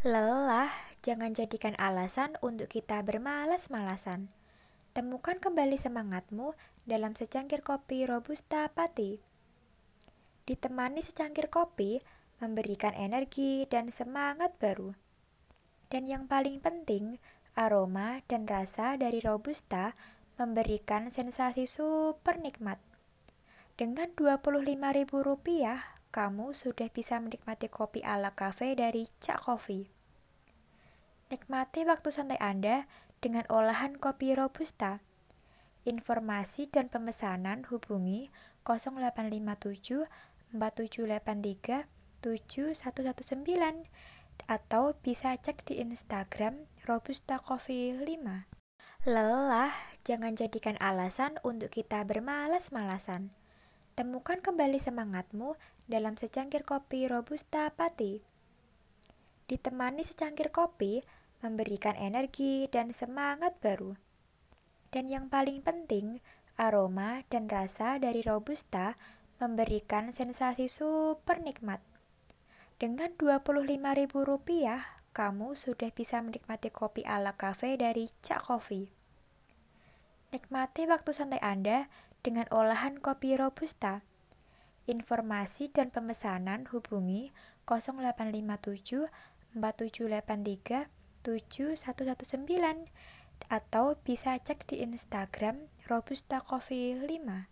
Lelah jangan jadikan alasan untuk kita bermalas-malasan. Temukan kembali semangatmu dalam secangkir kopi Robusta Pati. Ditemani secangkir kopi, memberikan energi dan semangat baru. Dan yang paling penting, aroma dan rasa dari Robusta memberikan sensasi super nikmat. Dengan Rp25.000, kamu sudah bisa menikmati kopi ala cafe dari Cak Coffee. Nikmati waktu santai Anda dengan olahan kopi Robusta. Informasi dan pemesanan hubungi 0857 4783 7119 atau bisa cek di Instagram Robusta Coffee 5. Lelah jangan jadikan alasan untuk kita bermalas-malasan. Temukan kembali semangatmu dalam secangkir kopi Robusta Pati. Ditemani secangkir kopi, memberikan energi dan semangat baru. Dan yang paling penting, aroma dan rasa dari Robusta memberikan sensasi super nikmat. Dengan Rp25.000, kamu sudah bisa menikmati kopi ala cafe dari Cak Coffee. Nikmati waktu santai Anda dengan olahan kopi Robusta. Informasi dan pemesanan hubungi 0857 4783 7119 atau bisa cek di Instagram Robusta Coffee 5.